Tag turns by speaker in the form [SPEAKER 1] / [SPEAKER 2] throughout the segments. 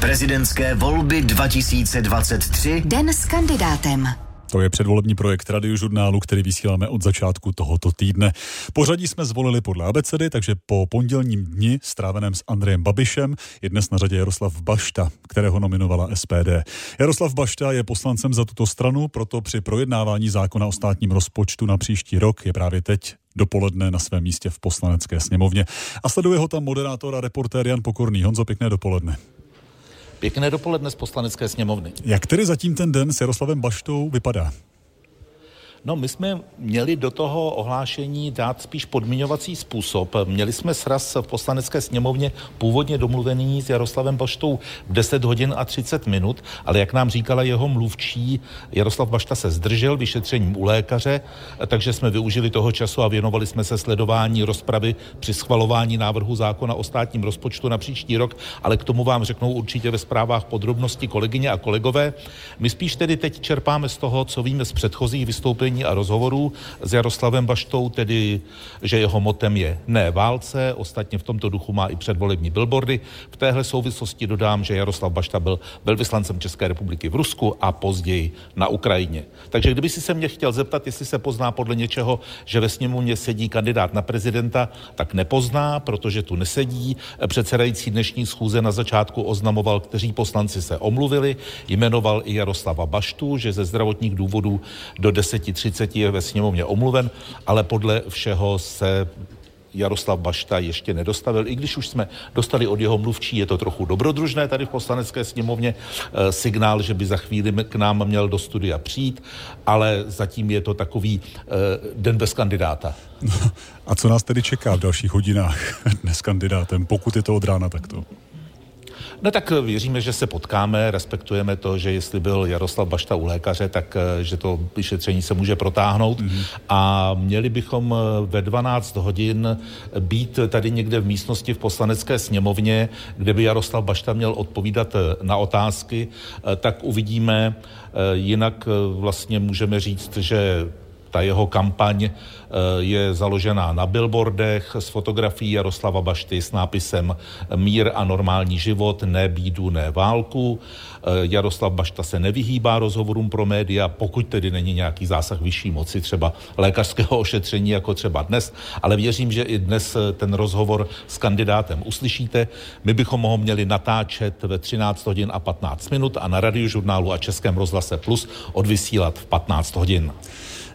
[SPEAKER 1] Prezidentské volby 2023.
[SPEAKER 2] Den s kandidátem.
[SPEAKER 3] To je předvolební projekt radiožurnálu, který vysíláme od začátku tohoto týdne. Pořadí jsme zvolili podle abecedy, takže po pondělním dni stráveném s Andrejem Babišem je dnes na řadě Jaroslav Bašta, kterého nominovala SPD. Jaroslav Bašta je poslancem za tuto stranu, proto při projednávání zákona o státním rozpočtu na příští rok je právě teď dopoledne na svém místě v poslanecké sněmovně. A sleduje ho tam moderátor a reportér Jan Pokorný. Honzo, pěkné dopoledne.
[SPEAKER 4] Pěkné dopoledne z poslanecké sněmovny.
[SPEAKER 3] Jak tedy zatím ten den s Jaroslavem Baštou vypadá?
[SPEAKER 4] No, my jsme měli do toho ohlášení dát spíš podmiňovací způsob. Měli jsme sraz v poslanecké sněmovně původně domluvený s Jaroslavem Baštou v 10 hodin a 30 minut, ale jak nám říkala jeho mluvčí, Jaroslav Bašta se zdržel vyšetřením u lékaře, takže jsme využili toho času a věnovali jsme se sledování rozpravy při schvalování návrhu zákona o státním rozpočtu na příští rok, ale k tomu vám řeknou určitě ve zprávách podrobnosti kolegyně a kolegové. My spíš tedy teď čerpáme z toho, co víme z předchozích vystoupení vystoupení a rozhovorů s Jaroslavem Baštou, tedy, že jeho motem je ne válce, ostatně v tomto duchu má i předvolební billboardy. V téhle souvislosti dodám, že Jaroslav Bašta byl velvyslancem České republiky v Rusku a později na Ukrajině. Takže kdyby si se mě chtěl zeptat, jestli se pozná podle něčeho, že ve sněmovně sedí kandidát na prezidenta, tak nepozná, protože tu nesedí. Předsedající dnešní schůze na začátku oznamoval, kteří poslanci se omluvili, jmenoval i Jaroslava Baštu, že ze zdravotních důvodů do 10 30 je ve sněmovně omluven, ale podle všeho se Jaroslav Bašta ještě nedostavil, i když už jsme dostali od jeho mluvčí, je to trochu dobrodružné tady v poslanecké sněmovně, e, signál, že by za chvíli k nám měl do studia přijít, ale zatím je to takový e, den bez kandidáta.
[SPEAKER 3] A co nás tedy čeká v dalších hodinách dnes kandidátem, pokud je to od rána takto?
[SPEAKER 4] No tak eh, věříme, že se potkáme, respektujeme to, že jestli byl Jaroslav Bašta u lékaře, tak eh, že to vyšetření se může protáhnout mm-hmm. a měli bychom eh, ve 12 hodin být tady někde v místnosti v poslanecké sněmovně, kde by Jaroslav Bašta měl odpovídat na otázky, tak uvidíme. Jinak vlastně můžeme říct, že ta jeho kampaň eh, je založená na billboardech s fotografií Jaroslava Bašty s nápisem Mír a normální život, ne bídu, ne válku. Eh, Jaroslav Bašta se nevyhýbá rozhovorům pro média, pokud tedy není nějaký zásah vyšší moci, třeba lékařského ošetření, jako třeba dnes, ale věřím, že i dnes eh, ten rozhovor s kandidátem uslyšíte. My bychom ho měli natáčet ve 13 hodin a 15 minut a na radiožurnálu a Českém rozhlase Plus odvysílat v 15 hodin.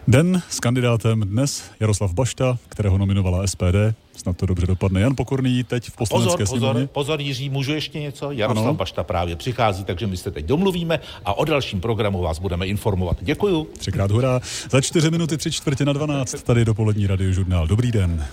[SPEAKER 3] Den s kandidátem dnes Jaroslav Bašta, kterého nominovala SPD. Snad to dobře dopadne. Jan Pokorný teď v poslanecké
[SPEAKER 4] pozor,
[SPEAKER 3] sněmovně.
[SPEAKER 4] Pozor, pozor, Jiří, můžu ještě něco? Jaroslav ano. Bašta právě přichází, takže my se teď domluvíme a o dalším programu vás budeme informovat. Děkuju.
[SPEAKER 3] Třikrát hurá. Za čtyři minuty tři čtvrtě na dvanáct tady dopolední radiožurnál. Dobrý den.